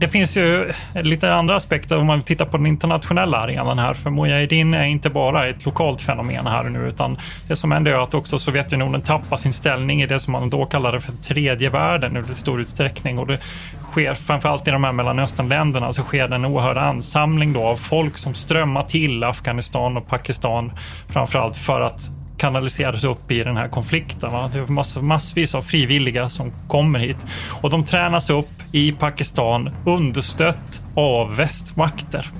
Det finns ju lite andra aspekter om man tittar på den internationella arenan här. För Mujahedin är inte bara ett lokalt fenomen här nu, utan det som händer är att också Sovjetunionen tappar sin ställning i det som man då kallade för tredje världen i stor utsträckning. Och det sker framförallt i de här Mellanösternländerna så sker det en oerhörd ansamling då av folk som strömmar till Afghanistan och Pakistan framförallt för att kanaliserades upp i den här konflikten. Va? Det är mass massvis av frivilliga som kommer hit och de tränas upp i Pakistan understött av västmakter.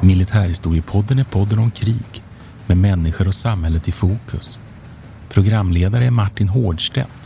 Militärhistoriepodden är podden om krig med människor och samhället i fokus. Programledare är Martin Hårdstedt,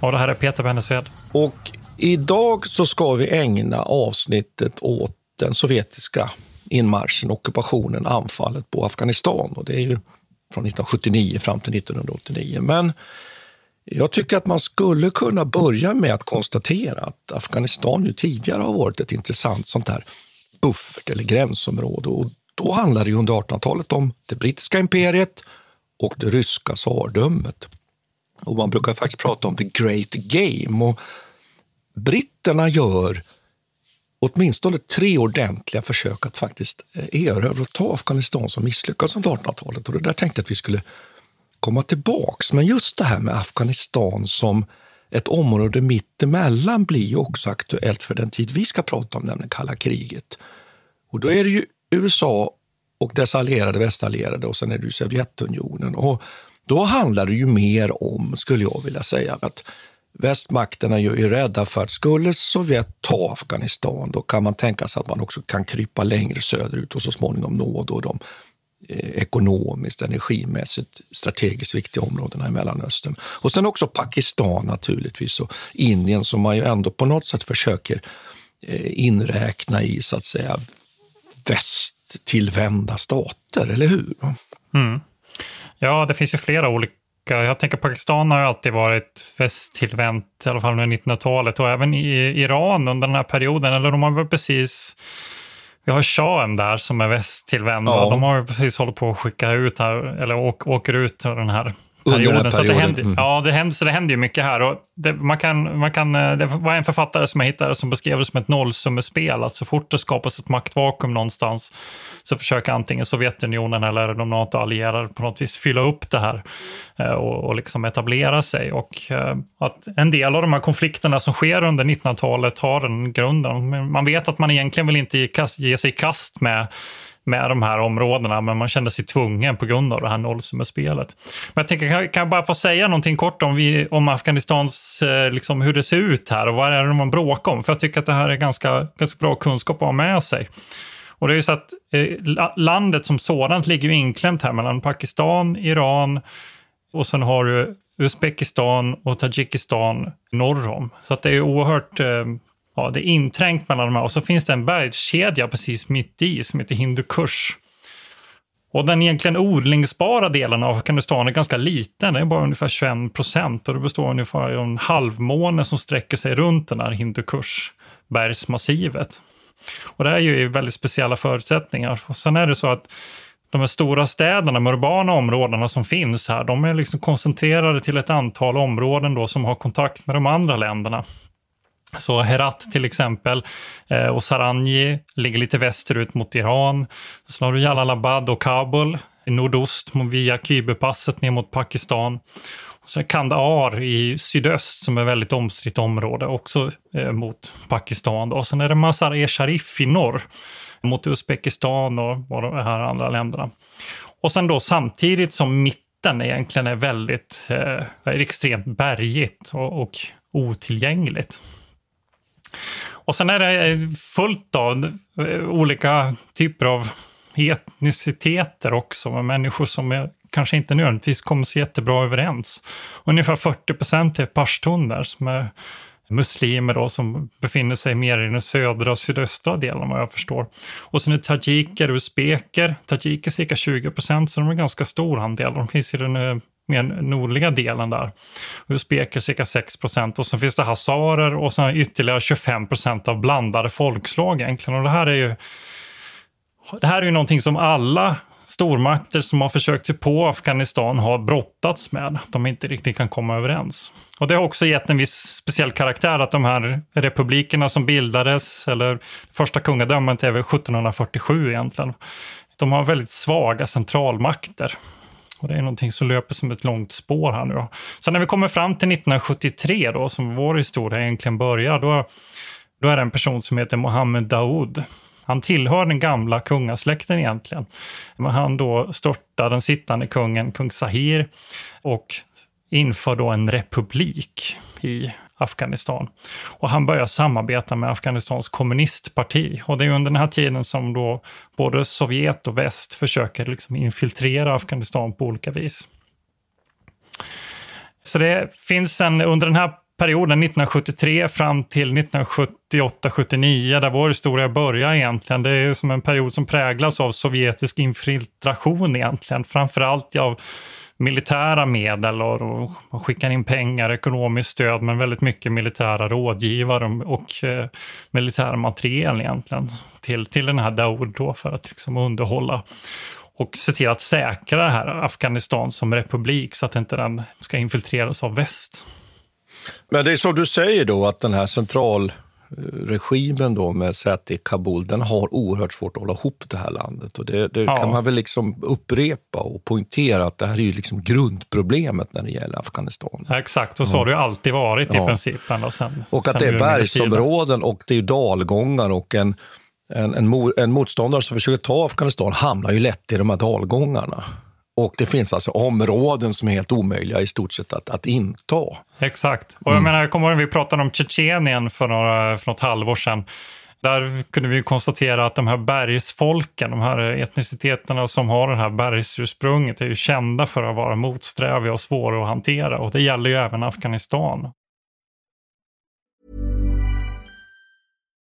Och det här är Peter Bennesved. Och idag så ska vi ägna avsnittet åt den sovjetiska inmarschen, ockupationen, anfallet på Afghanistan. Och det är ju från 1979 fram till 1989. Men jag tycker att man skulle kunna börja med att konstatera att Afghanistan ju tidigare har varit ett intressant sånt här buffert eller gränsområde. Och då handlade det under 1800-talet om det brittiska imperiet och det ryska tsardömet. Och man brukar faktiskt prata om the great game. Och britterna gör åtminstone tre ordentliga försök att faktiskt eh, erövra och ta Afghanistan som misslyckas under 1800-talet. Och det där tänkte jag att vi skulle komma tillbaks. Men just det här med Afghanistan som ett område mittemellan blir ju också aktuellt för den tid vi ska prata om, nämligen kalla kriget. Och då är det ju USA och dess allierade, västallierade och sen är det ju Sovjetunionen. Och då handlar det ju mer om, skulle jag vilja säga, att västmakterna är rädda för att skulle Sovjet ta Afghanistan, då kan man tänka sig att man också kan krypa längre söderut och så småningom nå då de eh, ekonomiskt, energimässigt, strategiskt viktiga områdena i Mellanöstern. Och sen också Pakistan naturligtvis och Indien som man ju ändå på något sätt försöker eh, inräkna i så att säga västtillvända stater, eller hur? Mm. Ja, det finns ju flera olika jag tänker Pakistan har ju alltid varit västtillvänt, i alla fall under 1900-talet och även i Iran under den här perioden. Eller de har väl precis, vi har shahen där som är västtillvänd. Ja. De har precis hållit på att skicka ut här, eller åker ut den här perioden. Så det händer, mm. Ja, det händer, så det händer ju mycket här. Och det, man kan, man kan, eh, det var en författare som jag hittade som beskrev det som ett nollsummespel. Att så fort det skapas ett maktvakuum någonstans så försöker antingen Sovjetunionen eller de NATO-allierade på något vis fylla upp det här eh, och, och liksom etablera sig. Och eh, att en del av de här konflikterna som sker under 1900-talet har den grunden. Man vet att man egentligen vill inte ge sig i kast med med de här områdena, men man kände sig tvungen på grund av det här nollsummespelet. Men jag tänker, kan jag bara få säga någonting kort om, vi, om Afghanistans, eh, liksom hur det ser ut här och vad är det man bråkar om? För jag tycker att det här är ganska, ganska bra kunskap att ha med sig. Och det är ju så att eh, landet som sådant ligger ju inklämt här mellan Pakistan, Iran och sen har du Uzbekistan och Tadzjikistan norr om. Så att det är oerhört eh, ja, det är inträngt mellan de här. Och så finns det en bergskedja precis mitt i som heter Hindukush. Och den egentligen odlingsbara delen av Afghanistan är ganska liten. den är bara ungefär 21 procent och det består ungefär av en halvmåne som sträcker sig runt den här Hindukush bergsmassivet. Och det är ju väldigt speciella förutsättningar. Och sen är det så att de här stora städerna, de urbana områdena som finns här, de är liksom koncentrerade till ett antal områden då som har kontakt med de andra länderna. Så Herat till exempel eh, och Saranji ligger lite västerut mot Iran. Sen har du Jalalabad och Kabul i nordost via Kyberpasset ner mot Pakistan. Och så Kandahar i sydöst som är ett väldigt omstritt område också eh, mot Pakistan. Och sen är det Mazar-e Sharif i norr mot Uzbekistan och, och de här andra länderna. Och sen då samtidigt som mitten egentligen är väldigt eh, är extremt bergigt och, och otillgängligt. Och sen är det eh, fullt av eh, olika typer av etniciteter också, med människor som är, kanske inte nödvändigtvis kommer så jättebra överens. Ungefär 40 procent är pashtuner som är muslimer då, som befinner sig mer i den södra och sydöstra delen vad jag förstår. Och sen är tajiker och uzbeker. Tajiker cirka 20 procent, så de är en ganska stor andel. De finns i den eh, mer nordliga delen där. Uzbeker cirka 6 procent och så finns det hazarer och sen ytterligare 25 procent av blandade folkslag egentligen. Och det här är ju det här är ju någonting som alla stormakter som har försökt sig på Afghanistan har brottats med. De inte riktigt kan komma överens. Och det har också gett en viss speciell karaktär att de här republikerna som bildades, eller första kungadömet är väl 1747 egentligen. De har väldigt svaga centralmakter. Och det är någonting som löper som ett långt spår här nu. Då. Så när vi kommer fram till 1973 då, som vår historia egentligen börjar, då, då är det en person som heter Mohammed Daoud. Han tillhör den gamla kungasläkten egentligen. Men han då störtar den sittande kungen, kung Sahir, och inför då en republik i Afghanistan. Och han börjar samarbeta med Afghanistans kommunistparti. Och det är under den här tiden som då både Sovjet och väst försöker liksom infiltrera Afghanistan på olika vis. Så det finns en, under den här perioden 1973 fram till 1978-79 där vår historia börjar egentligen. Det är som en period som präglas av sovjetisk infiltration egentligen. Framförallt av militära medel och, och skickar in pengar, ekonomiskt stöd, men väldigt mycket militära rådgivare och eh, militär materiel egentligen till, till den här Daoud då för att liksom underhålla och se till att säkra det här Afghanistan som republik så att inte den ska infiltreras av väst. Men det är som du säger då att den här central centralregimen då med säte i Kabul, den har oerhört svårt att hålla ihop det här landet. Och det, det ja. kan man väl liksom upprepa och poängtera att det här är ju liksom grundproblemet när det gäller Afghanistan. Ja, exakt, och så har det ju alltid varit i princip. Ända sen, och att det är bergsområden och det är dalgångar och en en, en, en motståndare som försöker ta Afghanistan hamnar ju lätt i de här dalgångarna. Och det finns alltså områden som är helt omöjliga i stort sett att, att inta. Exakt. Och jag mm. menar, jag kommer ihåg vi pratade om Tjetjenien för, några, för något halvår sedan. Där kunde vi konstatera att de här bergsfolken, de här etniciteterna som har det här bergsursprunget, är ju kända för att vara motsträviga och svåra att hantera. Och det gäller ju även Afghanistan.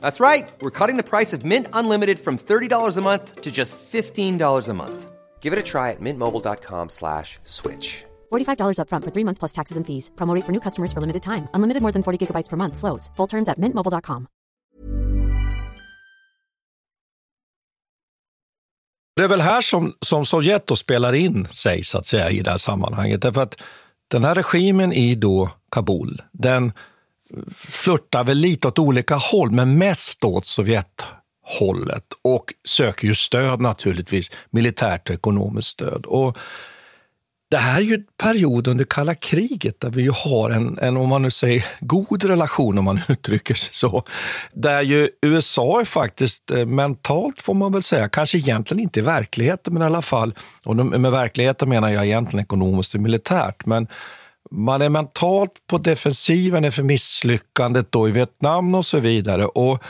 That's right. We're cutting the price of Mint Unlimited from $30 a month to just $15 a month. Give it a try at mintmobile.com slash switch. $45 upfront for three months plus taxes and fees. Promote for new customers for limited time. Unlimited more than 40 gigabytes per month. Slows. Full terms at mintmobile.com. Det är väl här som, som Sovjet då spelar in sig så att säga i det här sammanhanget. Därför att den här regimen i då Kabul, den flörtar väl lite åt olika håll, men mest åt Sovjethållet och söker ju stöd naturligtvis, militärt och ekonomiskt stöd. Och det här är ju en period under kalla kriget där vi ju har en, en, om man nu säger god relation, om man uttrycker sig så. Där ju USA är faktiskt eh, mentalt, får man väl säga, kanske egentligen inte i verkligheten, men i alla fall, och med verkligheten menar jag egentligen ekonomiskt och militärt, men man är mentalt på defensiven inför misslyckandet då i Vietnam och så vidare. Och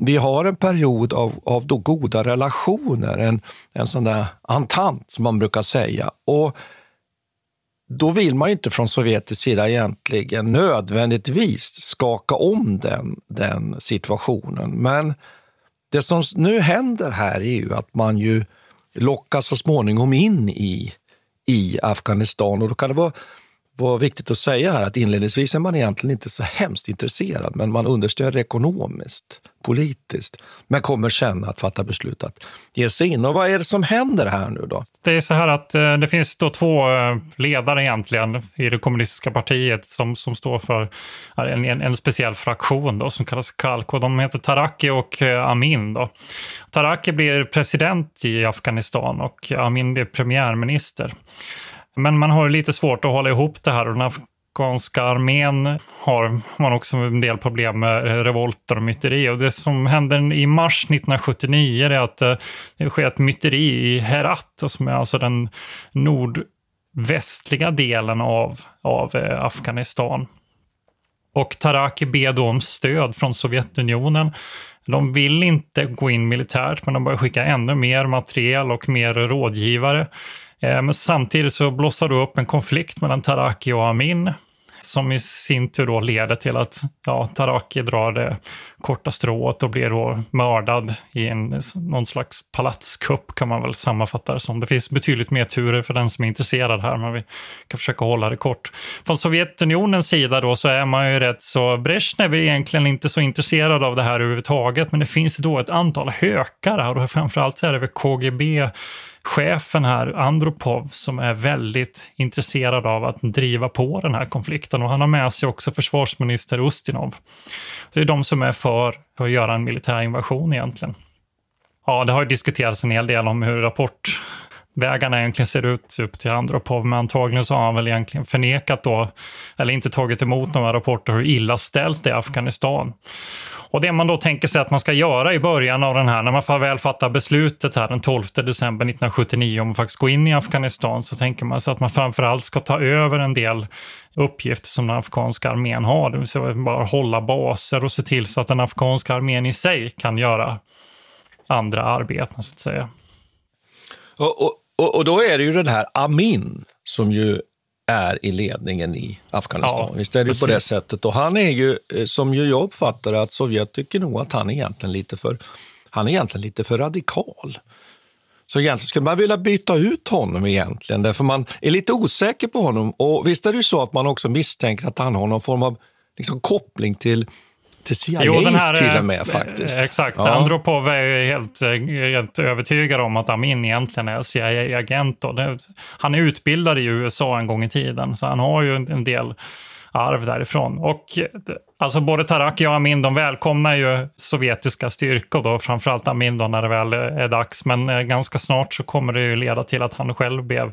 vi har en period av, av då goda relationer, en, en sån där entant som man brukar säga. Och då vill man ju inte från sovjetisk sida egentligen nödvändigtvis skaka om den, den situationen. Men det som nu händer här är ju att man ju lockas så småningom in i, i Afghanistan och då kan det vara var viktigt att säga här att inledningsvis är man egentligen inte så hemskt intresserad, men man understöder ekonomiskt, politiskt, men kommer sen att fatta beslut att ge sig in. Och vad är det som händer här nu då? Det är så här att eh, det finns då två eh, ledare egentligen i det kommunistiska partiet som, som står för eh, en, en, en speciell fraktion då, som kallas Kalko. de heter Taraki och Amin. Då. Taraki blir president i Afghanistan och Amin blir premiärminister. Men man har lite svårt att hålla ihop det här och den afghanska armén har man också en del problem med revolter och myteri. Och det som händer i mars 1979 är att eh, det sker ett myteri i Herat, som är alltså den nordvästliga delen av, av eh, Afghanistan. Och Taraki ber då om stöd från Sovjetunionen. De vill inte gå in militärt, men de börjar skicka ännu mer materiel och mer rådgivare. Eh, men samtidigt så blossar det upp en konflikt mellan Taraki och Amin som i sin tur då leder till att ja, Taraki drar det korta strået och blir då mördad i en, någon slags palatskupp kan man väl sammanfatta det som. Det finns betydligt mer turer för den som är intresserad här, men vi kan försöka hålla det kort. Från Sovjetunionens sida då så är man ju rätt så, Brezhnev är egentligen inte så intresserad av det här överhuvudtaget, men det finns då ett antal hökar här och framförallt så är det väl KGB chefen här, Andropov, som är väldigt intresserad av att driva på den här konflikten. Och han har med sig också försvarsminister Ustinov. Så det är de som är för att göra en militär invasion egentligen. Ja, det har diskuterats en hel del om hur rapport vägarna egentligen ser ut upp till Andropov, men antagligen så har han väl egentligen förnekat då, eller inte tagit emot några rapporter hur illa ställt det är i Afghanistan. Och det man då tänker sig att man ska göra i början av den här, när man väl fattar beslutet här den 12 december 1979 om att faktiskt gå in i Afghanistan, så tänker man sig att man framförallt ska ta över en del uppgifter som den afghanska armén har, det vill säga bara hålla baser och se till så att den afghanska armén i sig kan göra andra arbeten, så att säga. Och, och, och då är det ju den här Amin som ju är i ledningen i Afghanistan. Ja, Visst är det precis. på det sättet. Och han är ju, eh, som ju jag uppfattar att Sovjet tycker nog att han är egentligen lite för, han är egentligen lite för radikal. Så egentligen skulle man vilja byta ut honom egentligen, därför man är lite osäker på honom. Och visst är det ju så att man också misstänker att han har någon form av liksom, koppling till till CIA jo, den här, till och med faktiskt. Exakt. Ja. Andropov är helt, helt övertygad om att Amin egentligen är CIA-agent. Han är utbildad i USA en gång i tiden, så han har ju en del arv därifrån. Och alltså både Taraki och Amin de välkomnar ju sovjetiska styrkor, då, framförallt Amin då, när det väl är dags. Men eh, ganska snart så kommer det ju leda till att han själv blev,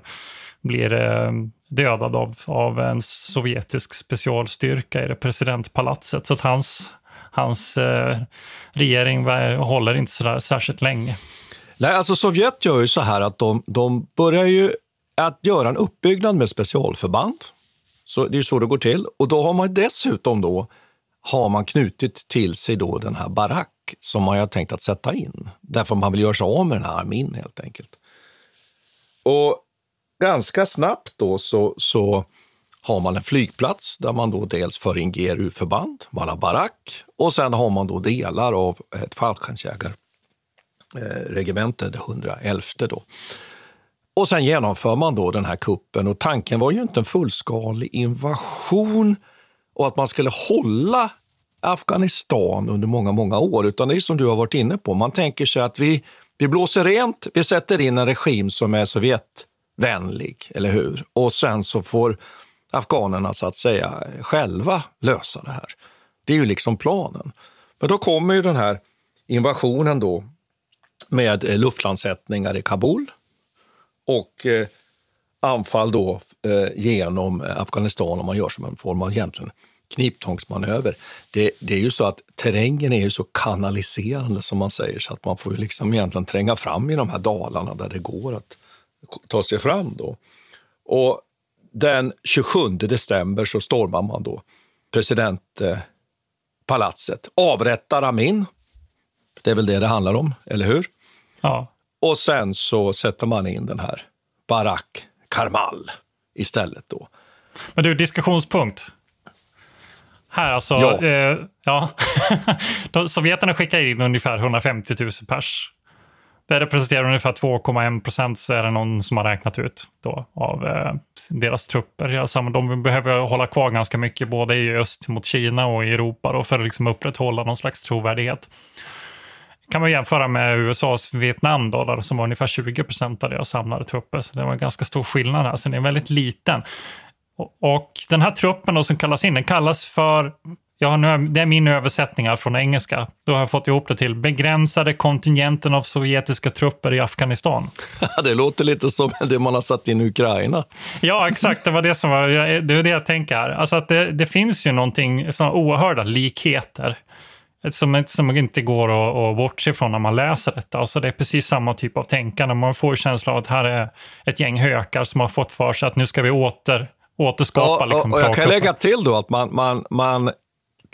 blir eh, dödad av, av en sovjetisk specialstyrka i det presidentpalatset. Så att hans hans eh, regering håller inte så där särskilt länge. Nej, alltså Sovjet gör ju så här att de, de börjar ju att göra en uppbyggnad med specialförband. Så det är så det går till. Och då har man dessutom då har man knutit till sig då den här barack som man har tänkt att sätta in. Därför man vill göra sig av med den här armén helt enkelt. Och ganska snabbt då så, så har man en flygplats där man då dels för in GRU-förband, man har barack och sen har man då delar av ett fallskärmsjägarregemente, det 111 då. Och sen genomför man då den här kuppen och tanken var ju inte en fullskalig invasion och att man skulle hålla Afghanistan under många, många år, utan det är som du har varit inne på. Man tänker sig att vi, Vi blåser rent, vi sätter in en regim som är Sovjetvänlig, eller hur? Och sen så får afghanerna så att säga själva lösa det här. Det är ju liksom planen. Men då kommer ju den här invasionen då med eh, luftlandsättningar i Kabul och eh, anfall då eh, genom eh, Afghanistan om man gör som en form av egentligen kniptångsmanöver. Det, det är ju så att terrängen är ju så kanaliserande som man säger så att man får ju liksom egentligen tränga fram i de här dalarna där det går att ta sig fram då. Och den 27 december så stormar man då presidentpalatset, avrättar Amin. Det är väl det det handlar om, eller hur? Ja. Och sen så sätter man in den här Barak Karmal istället då. Men du, diskussionspunkt. Här alltså, Ja. eh, ja. Sovjeterna skickar in ungefär 150 000 pers. Det representerar ungefär 2,1 procent, så är det någon som har räknat ut, då, av eh, deras trupper. De behöver hålla kvar ganska mycket, både i öst mot Kina och i Europa, då, för att liksom upprätthålla någon slags trovärdighet. kan man jämföra med USAs Vietnam, då, där, som var ungefär 20 procent av deras samlade trupper. Så det var en ganska stor skillnad här, så den är väldigt liten. Och, och den här truppen då som kallas in, den kallas för Ja, nu är, det är min översättning här från engelska. Då har jag fått ihop det till begränsade kontingenten av sovjetiska trupper i Afghanistan. det låter lite som det man har satt in i Ukraina. Ja, exakt. Det var det som var, det var det jag tänker här. Alltså att det, det finns ju någonting, sådana oerhörda likheter. Som, som inte går att, att bortse från när man läser detta. Alltså det är precis samma typ av tänkande. Man får känslan av att här är ett gäng hökar som har fått för sig att nu ska vi åter, återskapa Ja, liksom, och, och jag kan lägga till då att man, man, man,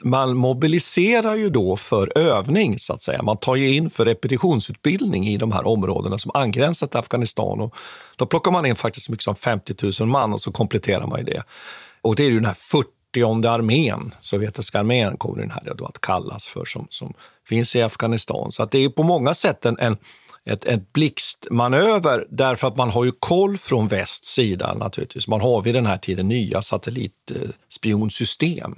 man mobiliserar ju då för övning, så att säga. Man tar ju in för repetitionsutbildning i de här områdena som angränsar till Afghanistan. Och då plockar man in faktiskt så mycket som 50 000 man och så kompletterar man ju det. Och det är ju den här 40 armén, sovjetiska armén kommer den här då att kallas för, som, som finns i Afghanistan. Så att det är på många sätt en, en ett, ett blixtmanöver därför att man har ju koll från västs sida naturligtvis. Man har vid den här tiden nya satellitspionsystem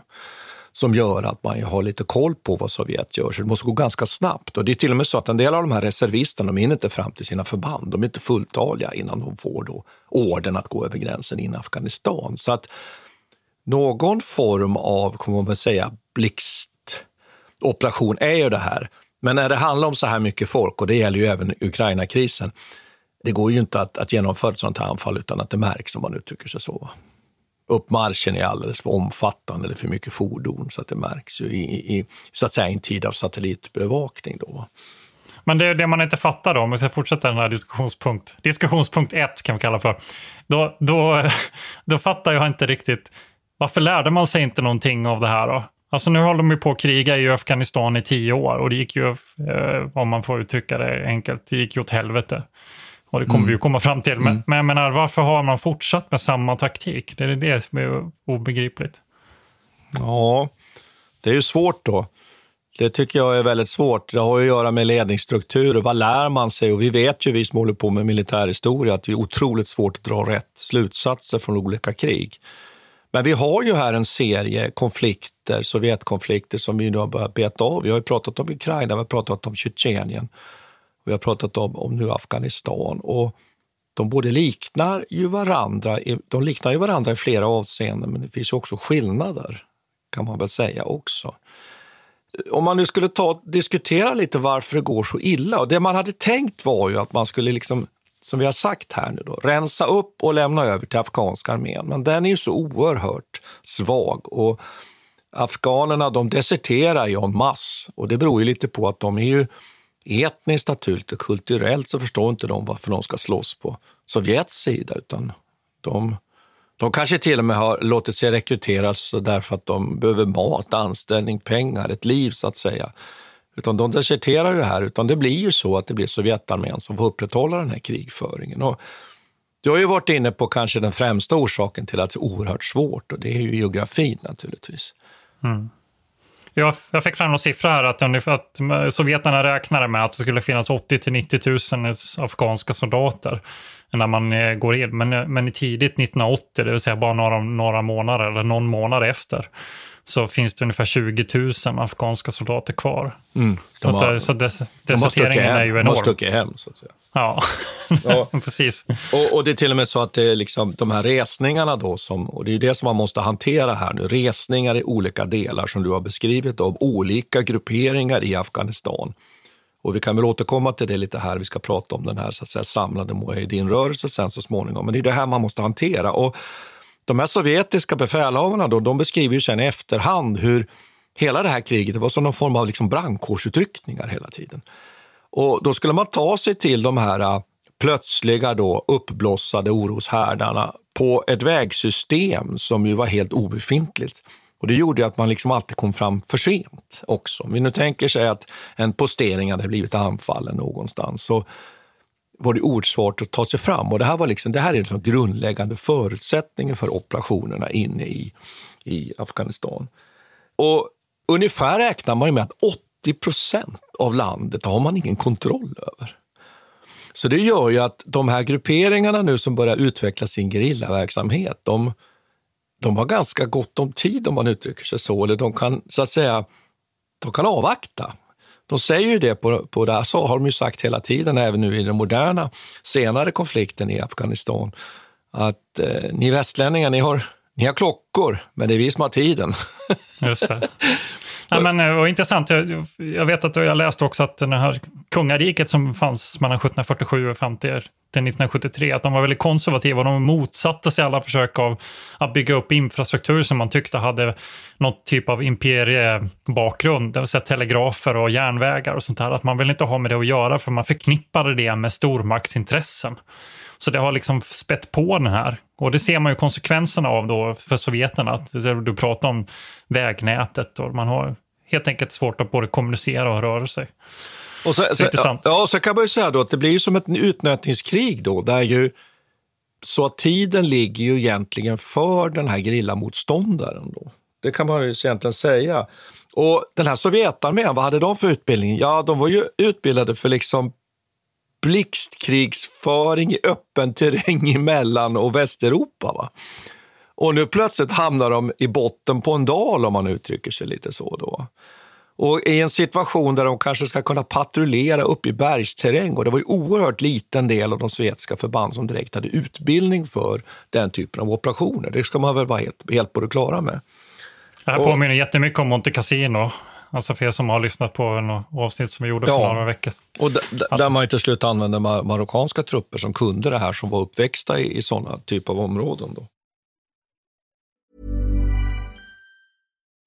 som gör att man har lite koll på vad Sovjet gör. Så det måste gå ganska snabbt. Och det är till och med så att en del av de här reservisterna, de hinner inte fram till sina förband. De är inte fulltaliga innan de får då orden att gå över gränsen in i Afghanistan. Så att någon form av, kommer man väl säga, blixtoperation är ju det här. Men när det handlar om så här mycket folk, och det gäller ju även Ukraina-krisen, det går ju inte att, att genomföra ett sånt här anfall utan att det märks, om man uttrycker sig så. Uppmarschen är alldeles för omfattande, det är för mycket fordon, så att det märks ju i, i så att säga, en tid av satellitbevakning. Då. Men det det man inte fattar då, om vi ska fortsätta den här diskussionspunkt. Diskussionspunkt ett kan vi kalla för. Då, då, då fattar jag inte riktigt, varför lärde man sig inte någonting av det här då? Alltså nu håller de ju på att kriga i Afghanistan i tio år och det gick ju, eh, om man får uttrycka det enkelt, det gick ju åt helvete. Och det kommer vi ju komma fram till. Men, men jag menar, varför har man fortsatt med samma taktik? Det är det som är obegripligt. Ja, det är ju svårt då. Det tycker jag är väldigt svårt. Det har ju att göra med ledningsstrukturer. Vad lär man sig? Och vi vet ju, vi som håller på med militärhistoria, att det är otroligt svårt att dra rätt slutsatser från olika krig. Men vi har ju här en serie konflikter, Sovjetkonflikter, som vi nu har börjat beta av. Vi har ju pratat om Ukraina, vi har pratat om Tjetjenien, vi har pratat om, om nu Afghanistan. Och de både liknar ju varandra, i- de liknar ju varandra i flera avseenden, men det finns också skillnader, kan man väl säga också. Om man nu skulle ta diskutera lite varför det går så illa, och det man hade tänkt var ju att man skulle liksom som vi har sagt här nu då, rensa upp och lämna över till afghanska armén. Men den är ju så oerhört svag och afghanerna de deserterar ju en masse och det beror ju lite på att de är ju etniskt naturligt och kulturellt så förstår inte de varför de ska slåss på Sovjets sida utan de, de kanske till och med har låtit sig rekryteras därför att de behöver mat, anställning, pengar, ett liv så att säga. Utan de deserterar ju här, utan det blir ju så att det blir Sovjetarmén som får upprätthålla den här krigföringen. Och du har ju varit inne på kanske den främsta orsaken till att det är oerhört svårt och det är ju geografin naturligtvis. Mm. Jag, jag fick fram någon siffra här att, ungefär, att sovjeterna räknade med att det skulle finnas 80 till 90 000 afghanska soldater när man eh, går in. Men, eh, men tidigt 1980, det vill säga bara några, några månader eller någon månad efter, så finns det ungefär 20 000 afghanska soldater kvar. Mm. Så, har- så des, de deserteringen är hem, ju de har enorm. stuckit hem, så att säga. Ja, precis. Och, och det är till och med så att det är liksom de här resningarna då, som, och det är det som man måste hantera här nu, resningar i olika delar som du har beskrivit av olika grupperingar i Afghanistan. Och vi kan väl återkomma till det lite här, vi ska prata om den här så att säga, samlade Mujahedin-rörelsen sen så småningom, men det är det här man måste hantera. Och de här sovjetiska befälhavarna då, de beskriver ju sen i efterhand hur hela det här kriget, det var som någon form av liksom brandkårsutryckningar hela tiden. Och då skulle man ta sig till de här äh, plötsliga då uppblossade oroshärdarna på ett vägsystem som ju var helt obefintligt. Och det gjorde ju att man liksom alltid kom fram för sent också. Om vi nu tänker sig att en postering hade blivit anfallen någonstans så var det oerhört svårt att ta sig fram. Och det här, var liksom, det här är liksom grundläggande förutsättningen för operationerna inne i, i Afghanistan. Och ungefär räknar man ju med att 80 procent av landet har man ingen kontroll över. Så det gör ju att de här grupperingarna nu som börjar utveckla sin gerillaverksamhet, de, de har ganska gott om tid om man uttrycker sig så, eller de kan så att säga, de kan avvakta. De säger ju det på, på det så har de ju sagt hela tiden, även nu i den moderna senare konflikten i Afghanistan, att eh, ni västlänningar, ni har, ni har klockor, men det är vi som har tiden. Just det. Nej, men, eh, och intressant, jag, jag vet att jag läste också att det här kungariket som fanns mellan 1747 och fram till, till 1973, att de var väldigt konservativa och de motsatte sig alla försök av att bygga upp infrastruktur som man tyckte hade något typ av imperiebakgrund, det vill säga telegrafer och järnvägar och sånt där. Att man ville inte ha med det att göra för man förknippade det med stormaktsintressen. Så det har liksom spett på den här. Och det ser man ju konsekvenserna av då för sovjeterna. Du pratar om vägnätet och man har helt enkelt svårt att både kommunicera och röra sig. Och så, så, intressant. ja, så kan man ju säga då att det blir ju som ett utnötningskrig då, där ju så att tiden ligger ju egentligen för den här grillamotståndaren då. Det kan man ju egentligen säga. Och den här Sovjetarmén, vad hade de för utbildning? Ja, de var ju utbildade för liksom blixtkrigsföring i öppen terräng i Mellan och Västeuropa. Va? Och nu plötsligt hamnar de i botten på en dal om man uttrycker sig lite så. då. Och i en situation där de kanske ska kunna patrullera upp i bergsterräng och det var ju oerhört liten del av de sovjetiska förband som direkt hade utbildning för den typen av operationer. Det ska man väl vara helt, helt på det klara med. Det här Och- påminner jättemycket om Monte Cassino. Alltså för er som har lyssnat på en avsnitt som vi gjorde för Ja. några veckor. Och d- där man ju till slut använde ma- marockanska trupper som kunde det här, som var uppväxta i, i sådana typ av områden. Då.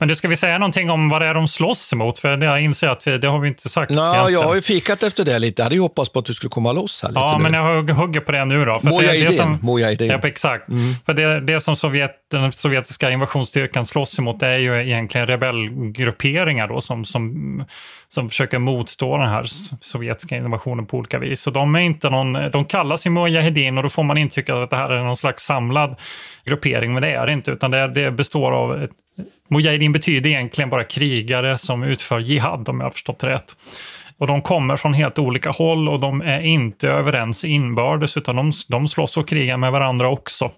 Men du, ska vi säga någonting om vad det är de slåss emot? För jag inser att vi, det har vi inte sagt Nå, egentligen. jag har ju fikat efter det lite. Jag hade ju hoppats på att du skulle komma loss här lite Ja, nu. men jag hugger på det nu då. För det, det som, Mujahedin. Ja, exakt. För det, det som Sovjet, den sovjetiska invasionsstyrkan slåss emot är ju egentligen rebellgrupperingar då, som, som, som försöker motstå den här sovjetiska invasionen på olika vis. Så de, är inte någon, de kallas ju Mujahedin och då får man intrycket att det här är någon slags samlad gruppering, men det är det inte. Utan det, det består av... Ett, Mujahedin betyder egentligen bara krigare som utför jihad, om jag har förstått rätt. Och de kommer från helt olika håll och de är inte överens inbördes utan de, de slåss och krigar med varandra också.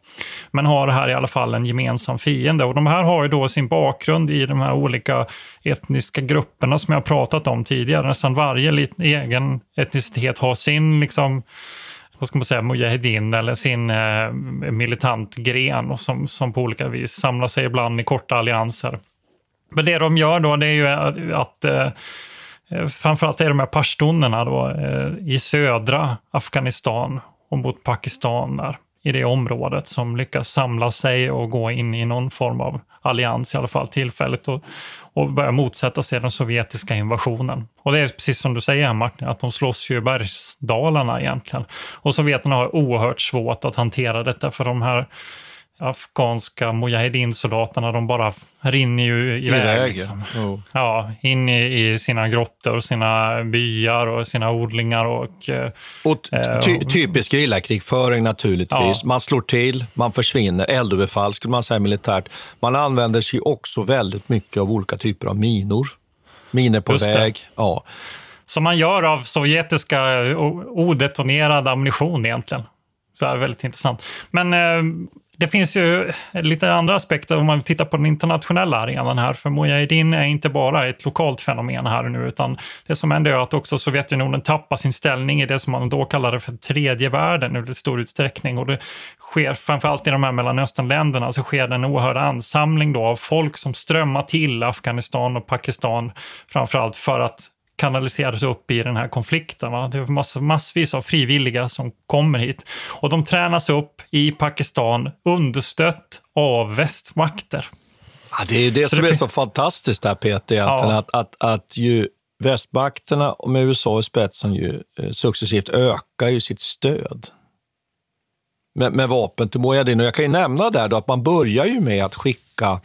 Men har här i alla fall en gemensam fiende. Och de här har ju då sin bakgrund i de här olika etniska grupperna som jag pratat om tidigare. Nästan varje egen etnicitet har sin liksom vad ska man säga, mujahedin eller sin eh, militant gren och som, som på olika vis samlar sig ibland i korta allianser. Men det de gör då det är ju att, Eh, Framförallt är de här pashtunerna då, eh, i södra Afghanistan och mot Pakistan där, i det området som lyckas samla sig och gå in i någon form av allians i alla fall tillfälligt och, och börja motsätta sig den sovjetiska invasionen. Och det är precis som du säger Martin, att de slåss ju i bergsdalarna egentligen. Och sovjeterna har oerhört svårt att hantera detta för de här afghanska mujahedin-soldaterna, de bara rinner ju iväg. Iväg, liksom. ja. Ja, in i, i sina grottor, sina byar och sina odlingar. Och, eh, Och eh, ty, typisk gerillakrigföring naturligtvis. Ja. Man slår till, man försvinner, eldöverfall skulle man säga militärt. Man använder sig också väldigt mycket av olika typer av minor. Minor på Just det. väg. Ja. Som man gör av sovjetiska odetonerad ammunition egentligen. Det är väldigt intressant. Men eh, det finns ju lite andra aspekter om man tittar på den internationella arenan här. För Mujahedin är inte bara ett lokalt fenomen här nu, utan det som händer är att också Sovjetunionen tappar sin ställning i det som man då kallade för tredje världen i stor utsträckning. Och det sker framförallt i de här Mellanösternländerna så sker det en oerhörd ansamling då av folk som strömmar till Afghanistan och Pakistan framförallt för att kanaliseras upp i den här konflikten. Va? Det är mass, massvis av frivilliga som kommer hit. Och de tränas upp i Pakistan understött av västmakter. Ja, det är det Så som det är så fantastiskt där Peter. Ja. Att, att, att ju västmakterna och med USA i spetsen ju eh, successivt ökar ju sitt stöd med, med vapen till Mujahedin. Och jag kan ju nämna där då att man börjar ju med att skicka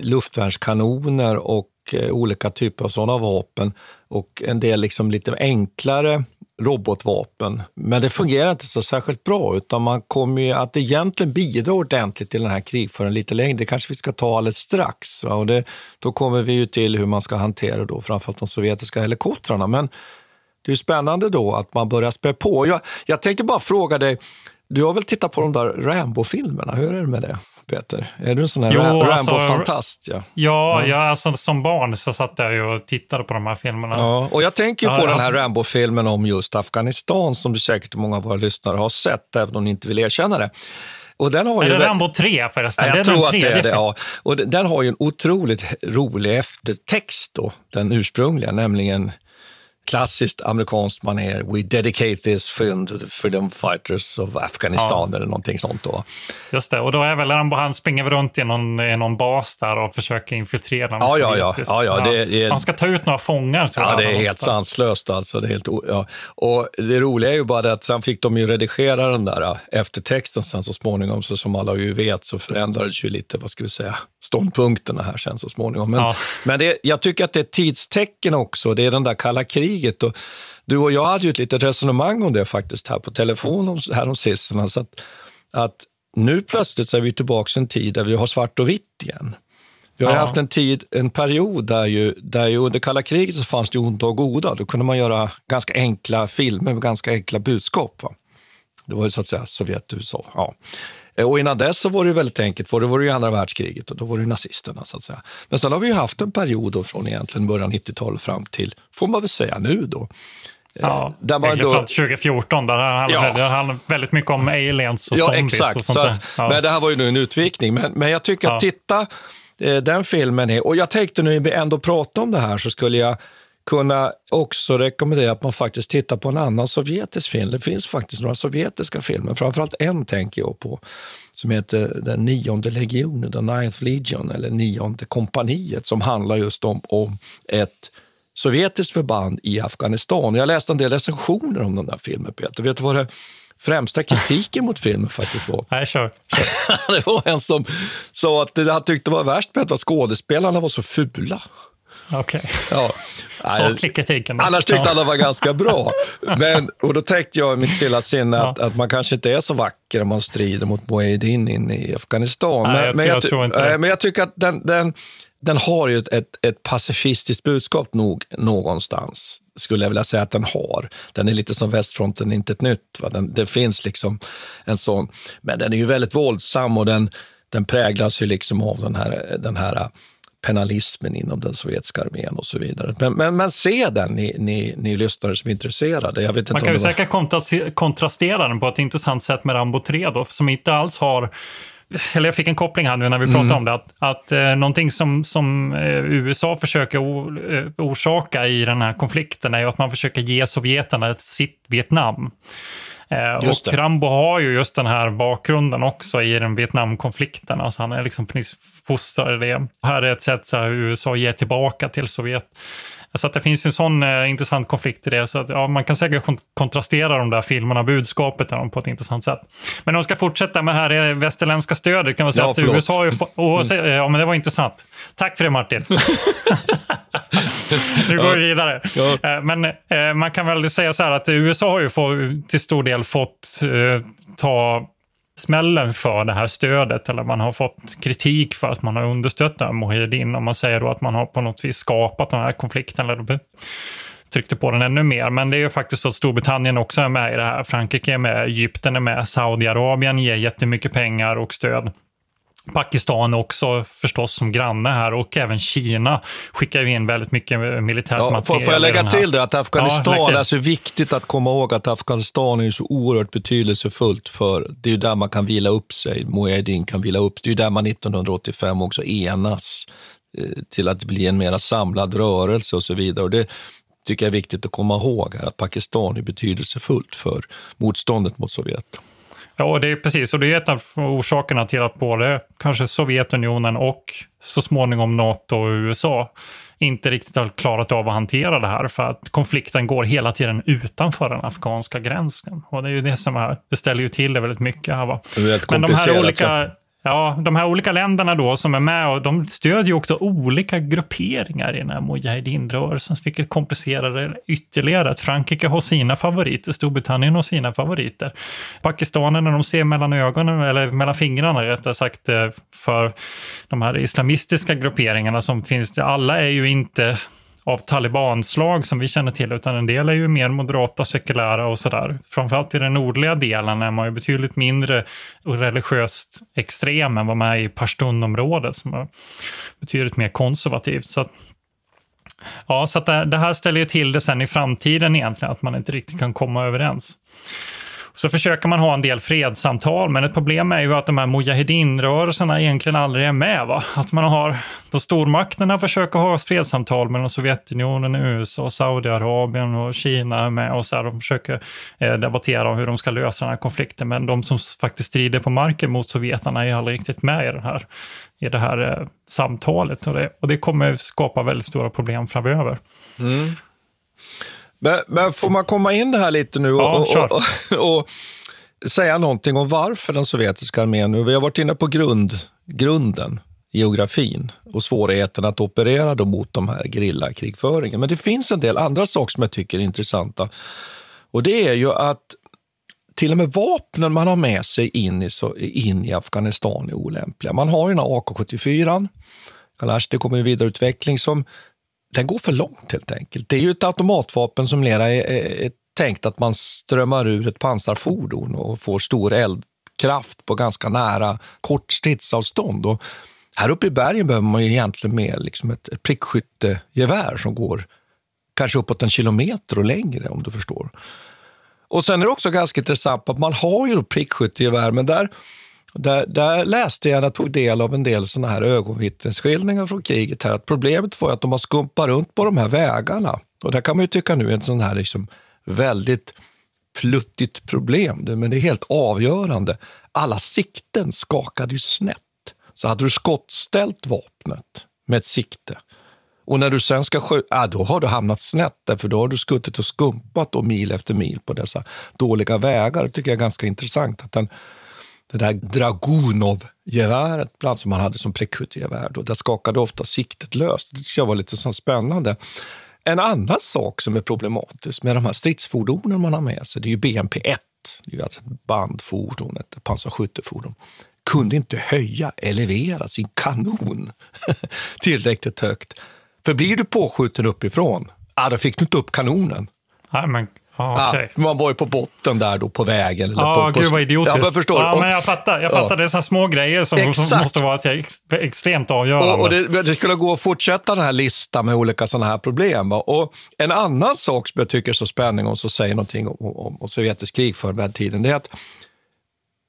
luftvärnskanoner och eh, Eh, olika typer av sådana vapen och en del liksom lite enklare robotvapen. Men det fungerar inte så särskilt bra utan man kommer ju att egentligen bidra ordentligt till den här krigföringen lite längre. Det kanske vi ska ta alldeles strax. Va? Och det, då kommer vi ju till hur man ska hantera då framförallt de sovjetiska helikoptrarna. Men det är ju spännande då att man börjar spä på. Jag, jag tänkte bara fråga dig, du har väl tittat på de där Rambo-filmerna? Hur är det med det, Peter? Är du en sån här alltså, Rambo-fantast? Ja. Ja, jag, alltså, som barn så satt jag ju och tittade på de här filmerna. Ja, och jag tänker Ja, på ja. den här Rambo-filmen om just Afghanistan som du säkert många av våra lyssnare har sett, även om ni inte vill erkänna det. Och den har Är ju det Rambo 3 förresten? Ja, det jag tror att det är det. Ja. Och den har ju en otroligt rolig eftertext, då, den ursprungliga, nämligen klassiskt amerikanskt manér. We dedicate this film to the freedom fighters of Afghanistan eller någonting sånt. Då. Just det, och då är väl Rambo, han springer runt i någon, i någon bas där och försöker infiltrera. med Ja, ja, ja. Ja, ja, det är- Han ska ta ut några fångar tror Ja, jag. det är helt sanslöst. Alltså. Det är helt ja. Och det roliga är ju bara det att sen fick de ju redigera den där äh, eftertexten sen så småningom. Så som alla ju vet så förändrades ju lite, vad ska vi säga, ståndpunkterna här sen så småningom. Men, Ja. men det, jag tycker att det är ett tidstecken också. Det är den där kalla kriget. Och du och jag hade ju ett litet resonemang om det faktiskt här på telefon om- häromsistens. Så att, att nu plötsligt så är vi tillbaka i en tid där vi har svart och vitt igen. Vi har Ja. haft en tid, en period där ju, där ju under kalla kriget så fanns det onda och goda. Då kunde man göra ganska enkla filmer med ganska enkla budskap. Va? Det var ju så att säga Sovjet, USA. Ja. Eh, Och innan dess så var det väldigt enkelt, för det var det ju andra världskriget och då var det nazisterna så att säga. Men sen har vi ju haft en period då från egentligen början av 90-talet fram till, får man väl säga nu då. Ja, där man då- fram till 2014, där handlar Ja. handlar väldigt mycket om aliens och zombies och sånt så att, Ja. Men det här var ju nu en utvikning. Men, men jag tycker att Ja. titta, eh, den filmen är, och jag tänkte nu när vi ändå prata om det här så skulle jag kunna också rekommendera att man faktiskt tittar på en annan sovjetisk film. Det finns faktiskt några sovjetiska filmer, framförallt en tänker jag på, som heter Den nionde legionen, The Ninth Legion, eller Nionde kompaniet, som handlar just om, om ett sovjetiskt förband i Afghanistan. Jag läste en del recensioner om den där filmen, Peter. Vet du vad det främsta kritiken mot filmen faktiskt var? Nej, kör. kör. det var en som sa att det han tyckte var värst med att skådespelarna var så fula. Okej. Okay. Ja. Saklig kritik. Annars tyckte han det var ganska bra. Men, och då tänkte jag i mitt stilla sinne att, ja. att man kanske inte är så vacker om man strider mot Mujahedin inne i Afghanistan. Nej, men, jag, men, jag, jag, tror inte det. men jag tycker att den, den, den har ju ett, ett pacifistiskt budskap nog någonstans, skulle jag vilja säga att den har. Den är lite som västfronten, inte ett nytt. Va? Den, det finns liksom en sån, men den är ju väldigt våldsam och den, den präglas ju liksom av den här, den här penalismen inom den sovjetiska armén och så vidare. Men, men, men se den, ni, ni, ni lyssnare som är intresserade. Jag vet inte Man kan ju var... säkert kontrastera den på ett intressant sätt med Rambo 3 då, som inte alls har eller jag fick en koppling här nu när vi pratade mm. om det, att, att eh, någonting som, som eh, USA försöker o, eh, orsaka i den här konflikten är ju att man försöker ge sovjeterna sitt Vietnam. Eh, och Rambo har ju just den här bakgrunden också i den Vietnamkonflikten. Alltså han är liksom fostrad i det. Här är ett sätt så här, USA ger tillbaka till Sovjet. Så att det finns en sån eh, intressant konflikt i det. Så att, ja, man kan säkert kontrastera de där filmerna, budskapet dem på ett intressant sätt. Men om vi ska fortsätta med det här västerländska stödet kan man säga ja, att förlåt. USA har ju och, mm. Ja, men det var intressant. Tack för det Martin. nu går vi vidare. Ja. Eh, men eh, man kan väl säga så här att USA har ju få, till stor del fått eh, ta smällen för det här stödet eller man har fått kritik för att man har understött Mujahedin Om man säger då att man har på något vis skapat den här konflikten eller tryckte på den ännu mer. Men det är ju faktiskt så att Storbritannien också är med i det här. Frankrike är med, Egypten är med, Saudiarabien ger jättemycket pengar och stöd. Pakistan också förstås som granne här och även Kina skickar ju in väldigt mycket militärt ja, material. Får jag lägga till det att Afghanistan, ja, det är så viktigt att komma ihåg att Afghanistan är så oerhört betydelsefullt för, det är ju där man kan vila upp sig, Mujahedin kan vila upp, det är ju där man 1985 också enas eh, till att bli en mer samlad rörelse och så vidare. Och det tycker jag är viktigt att komma ihåg här, att Pakistan är betydelsefullt för motståndet mot Sovjet. Ja, det är precis. Och det är ett av orsakerna till att både kanske Sovjetunionen och så småningom NATO och USA inte riktigt har klarat av att hantera det här för att konflikten går hela tiden utanför den afghanska gränsen. Och det är ju det som är, det ställer ju till det väldigt mycket här. Va? Men de här olika Ja, de här olika länderna då som är med, och de stödjer ju också olika grupperingar i den här Mujahedin-rörelsen, vilket komplicerar det ytterligare. Att Frankrike har sina favoriter, Storbritannien har sina favoriter. Pakistanerna, de ser mellan ögonen, eller mellan fingrarna rättare sagt, eh, för de här islamistiska grupperingarna som finns. Alla är ju inte av talibanslag som vi känner till, utan en del är ju mer moderata, sekulära och sådär. Framförallt i den nordliga delen är man ju betydligt mindre religiöst extrem än vad man är i Pashtunområdet som är betydligt mer konservativt. Så att, ja, så att det, det här ställer ju till det sen i framtiden egentligen, att man inte riktigt kan komma överens. Så försöker man ha en del fredssamtal, men ett problem är ju att de här Mujahedin-rörelserna egentligen aldrig är med. Va? Att man har, då stormakterna försöker ha fredssamtal mellan Sovjetunionen, USA, Saudiarabien och Kina är med och så här, de försöker eh, debattera om hur de ska lösa den här konflikten. Men de som faktiskt strider på marken mot sovjeterna är aldrig riktigt med i, den här, i det här eh, samtalet. Och det, och det kommer skapa väldigt stora problem framöver. Mm. Men, men, får man komma in det här lite nu och, ja, och, och, och, säga någonting om varför den sovjetiska armén nu, vi har varit inne på grund, grunden, geografin och svårigheten att operera då mot de här grillakrigföringen. Men det finns en del andra saker som jag tycker är intressanta. Och det är ju att till och med vapnen man har med sig in i, in i Afghanistan är olämpliga. Man har ju den här AK74, Kalashnikov kommer i vidareutveckling, som den går för långt helt enkelt. Det är ju ett automatvapen som mera är, är, är tänkt att man strömmar ur ett pansarfordon och får stor eldkraft på ganska nära kort stridsavstånd. Och här uppe i bergen behöver man ju egentligen med liksom ett, ett prickskyttegevär som går kanske uppåt en kilometer och längre om du förstår. Och sen är det också ganska intressant att man har ju prickskyttegevär, men där där, där läste jag, jag tog del av en del såna här ögonvittnesskildringar från kriget här, att problemet var att de har skumpat runt på de här vägarna Och det kan man ju tycka nu är ett sånt här liksom väldigt pluttigt problem, men det är helt avgörande. Alla sikten skakade ju snett. Så hade du skottställt vapnet med ett sikte och när du sen ska skjuta, ja då har du hamnat snett, för då har du skuttit och skumpat då mil efter mil på dessa dåliga vägar. Det tycker jag är ganska intressant. att den, det där Dragunov-geväret, bland som man hade som prekutgevär, där skakade ofta siktet löst. Det tyckte jag var lite så spännande. En annan sak som är problematisk med de här stridsfordonen man har med sig, det är ju BMP-1. Det är ju alltså ett bandfordon, ett pansarskyttefordon kunde inte höja, elevera sin kanon tillräckligt högt. För blir du påskjuten uppifrån, ja, då fick du inte upp kanonen. Nej, men Ah, okay. ja, man var ju på botten där då på vägen. Eller ja, på, gud vad idiotiskt. Ja, jag förstår. Ja, men jag fattar. Jag fattar. Det är sådana små grejer som, som måste vara ex, extremt avgörande. Och, och det, det, skulle gå att fortsätta den här listan med olika sådana här problem. Och en annan sak som jag tycker är så spännande och som säger någonting om, om, om sovjetisk krigföring den tiden, det är att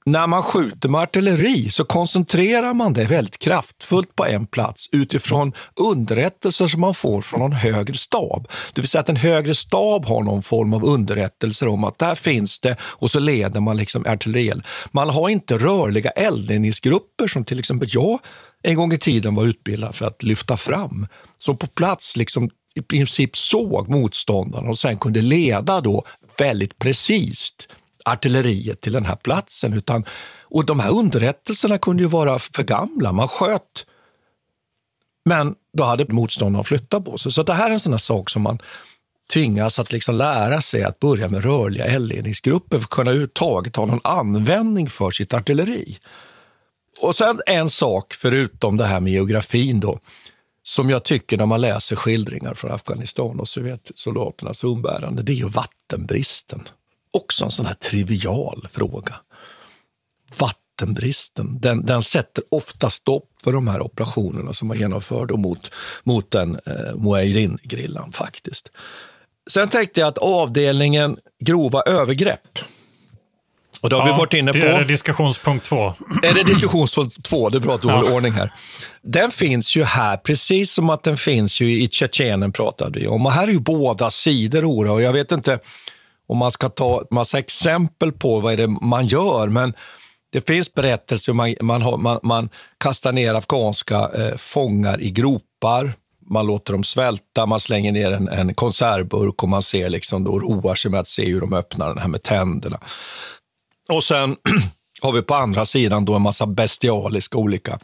när man skjuter med artilleri så koncentrerar man det väldigt kraftfullt på en plats utifrån underrättelser som man får från någon högre stab. Det vill säga att en högre stab har någon form av underrättelser om att där finns det och så leder man liksom artillerield. Man har inte rörliga eldledningsgrupper som till exempel jag en gång i tiden var utbildad för att lyfta fram, som på plats liksom i princip såg motståndaren och sen kunde leda då väldigt precis artilleriet till den här platsen. Utan, och de här underrättelserna kunde ju vara för gamla. Man sköt, men då hade motståndarna flyttat på sig. Så det här är en sån sak som man tvingas att liksom lära sig att börja med rörliga eldledningsgrupper för att kunna överhuvudtaget ha någon användning för sitt artilleri. Och sen en sak, förutom det här med geografin då, som jag tycker när man läser skildringar från Afghanistan och Sovjetsoldaternas umbärande, det är ju vattenbristen också en sån här trivial fråga. Vattenbristen, den, den sätter ofta stopp för de här operationerna som man genomförde mot, mot den eh, Muayrin-grillan faktiskt. Sen tänkte jag att avdelningen grova övergrepp och det har ja, vi varit inne på. Det är diskussionspunkt två. Är det diskussionspunkt två? Det är bra att du ja. håller ordning här. Den finns ju här, precis som att den finns ju i Tjetjenien pratade vi om. Och här är ju båda sidor och jag vet inte och man ska ta massa exempel på vad är det man gör. Men det finns berättelser man, man, har, man, man kastar ner afghanska eh, fångar i gropar. Man låter dem svälta, man slänger ner en, en konservburk och man ser liksom då roar sig med att se hur de öppnar den här med tänderna. Och sen har vi på andra sidan då en massa bestialiska olika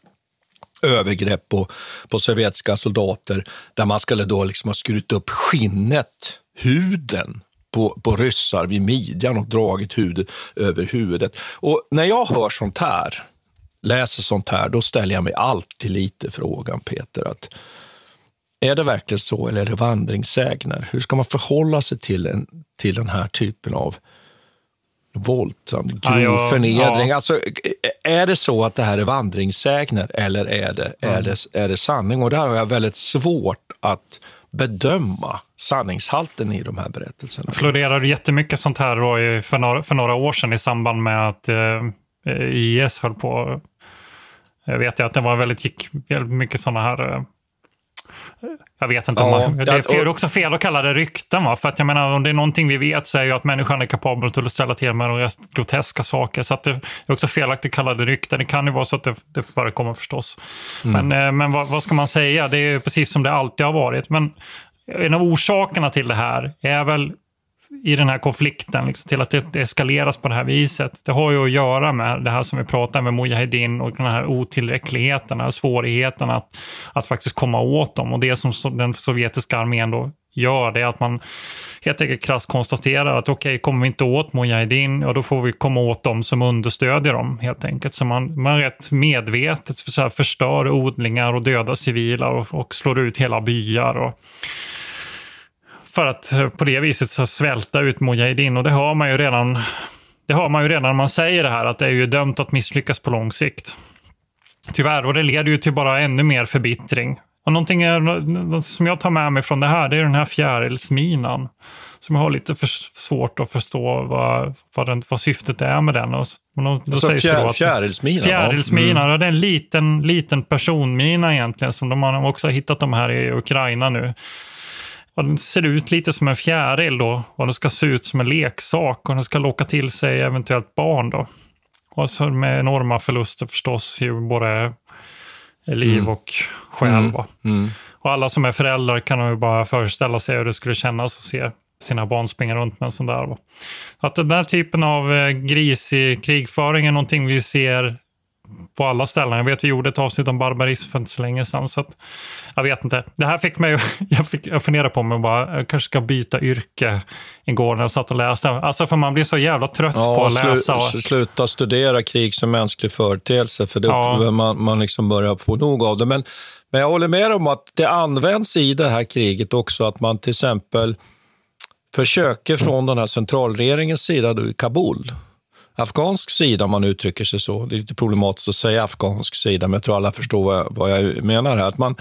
övergrepp på, på sovjetiska soldater där man skulle då liksom ha skurit upp skinnet, huden på, på ryssar vid midjan och dragit huvudet över huvudet. Och när jag hör sånt här, läser sånt här, då ställer jag mig alltid lite frågan, Peter, att är det verkligen så eller är det vandringssägner? Hur ska man förhålla sig till, en, till den här typen av våldsam, grov ja, förnedring. Ja. Alltså, är det så att det här är vandringssägner eller är det, mm. är, det, är det sanning? Och där har jag väldigt svårt att bedöma sanningshalten i de här berättelserna. Det florerade jättemycket sånt här då för, några, för några år sedan i samband med att eh, IS höll på. Eh, jag vet ju att det var väldigt, gick väldigt mycket sådana här eh, jag vet inte om man, det är också fel att kalla det rykten. Va? För att jag menar, om det är någonting vi vet så är ju att människan är kapabel till att ställa till med groteska saker. Så att det är också felaktigt att kalla det rykten. Det kan ju vara så att det, det förekommer förstås. Mm. Men, eh, men vad, vad, ska man säga? Det är precis som det alltid har varit. Men en av orsakerna till det här är väl i den här konflikten, liksom, till att det, eskaleras på det här viset. Det har ju att göra med det här som vi pratar med Mujahedin och den här otillräckligheten, den här svårigheten att, att faktiskt komma åt dem. Och det som den sovjetiska armén då gör, det är att man helt enkelt krasst konstaterar att okej, okay, kommer vi inte åt Mujahedin, ja då får vi komma åt dem som understödjer dem helt enkelt. Så man, man rätt medvetet så här, förstör odlingar och dödar civila och, och slår ut hela byar. Och, för att på det viset så svälta ut Mujahedin. Och det hör man ju redan det hör man ju redan när man säger det här, att det är ju dömt att misslyckas på lång sikt. Tyvärr, och det leder ju till bara ännu mer förbittring. Och någonting är, som jag tar med mig från det här, det är den här fjärilsminan. Som jag har lite för svårt att förstå vad, vad, den, vad syftet är med den. Och, och då, då alltså fjär, fjärilsmina? Fjärilsmina, mm. det är en liten, liten personmina egentligen. Som de har också hittat de här i Ukraina nu. Och den ser ut lite som en fjäril då. Och den ska se ut som en leksak och den ska locka till sig eventuellt barn då. Och så med enorma förluster förstås, ju både liv Mm. och själ. Mm. Mm. Och alla som är föräldrar kan ju bara föreställa sig hur det skulle kännas att se sina barn springa runt med en sån där. Va? Att den där typen av eh, grisig krigföring är någonting vi ser på alla ställen. Jag vet vi gjorde ett avsnitt om barbarism för inte så länge sedan. Så att, jag vet inte. Det här fick mig, jag, fick, jag funderade på mig bara, jag kanske ska byta yrke igår när jag satt och läste. Alltså för man blir så jävla trött på Ja, att läsa. slu, Och, sluta studera krig som mänsklig företeelse, för det Ja. man, man liksom börjar få nog av det. Men, men jag håller med om att det används i det här kriget också att man till exempel försöker från den här centralregeringens sida då i Kabul, afghansk sida om man uttrycker sig så, det är lite problematiskt att säga afghansk sida, men jag tror alla förstår vad jag, vad jag menar här, att man,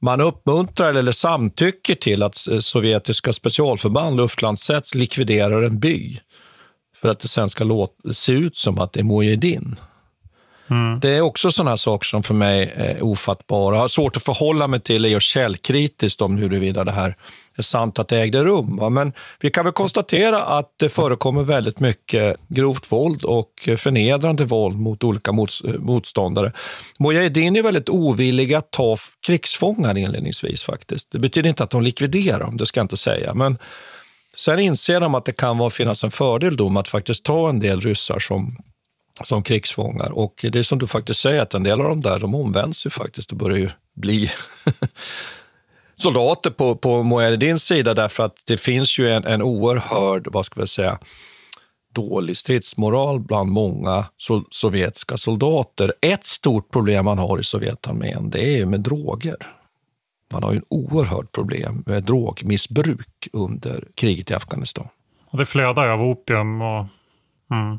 man uppmuntrar eller samtycker till att sovjetiska specialförband, luftlandsätts, likviderar en by för att det sen ska låta, se ut som att det är Mujahedin. Mm. Det är också sådana saker som för mig är ofattbara. Jag har svårt att förhålla mig till det och källkritiskt om huruvida det här är sant att det ägde rum. va. Men vi kan väl konstatera att det förekommer väldigt mycket grovt våld och förnedrande våld mot olika mots motståndare. Mujahedin är väldigt ovilliga att ta krigsfångar inledningsvis faktiskt. Det betyder inte att de likviderar dem, det ska jag inte säga. Men sen inser de att det kan vara, finnas en fördel då med att faktiskt ta en del ryssar som som krigsfångar. Och det är som du faktiskt säger, att en del av dem där, de omvänds ju faktiskt och börjar ju bli soldater på, på Mujahedins sida därför att det finns ju en, en oerhörd, vad ska vi säga, dålig stridsmoral bland många so sovjetiska soldater. Ett stort problem man har i Sovjetarmén, det är ju med droger. Man har ju en oerhört problem med drogmissbruk under kriget i Afghanistan. och det flödar ju av opium och... Mm.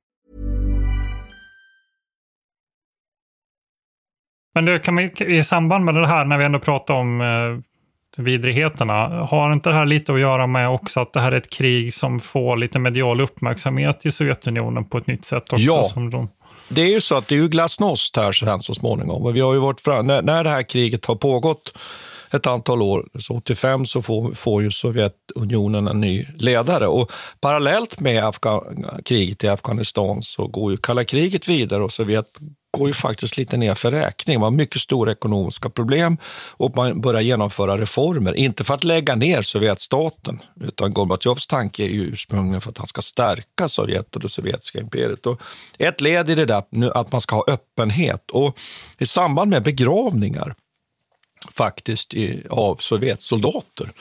Men du, kan vi, i samband med det här, när vi ändå pratar om eh, vidrigheterna, har inte det här lite att göra med också att det här är ett krig som får lite medial uppmärksamhet i Sovjetunionen på ett nytt sätt också? Ja. Som de, Det är ju så att det är ju glasnost här sen så småningom. Vi har ju varit fram, när, när det här kriget har pågått ett antal år, så 85 så får, får ju Sovjetunionen en ny ledare. Och parallellt med Afga- kriget i Afghanistan så går ju kalla kriget vidare och Sovjet går ju faktiskt lite ner för räkning. Man har mycket stora ekonomiska problem och man börjar genomföra reformer. Inte för att lägga ner Sovjetstaten, utan Gorbatjovs tanke är ju ursprungligen för att han ska stärka Sovjet och det sovjetiska imperiet. Och ett led i det där nu att man ska ha öppenhet. Och i samband med begravningar faktiskt i, av Sovjetsoldater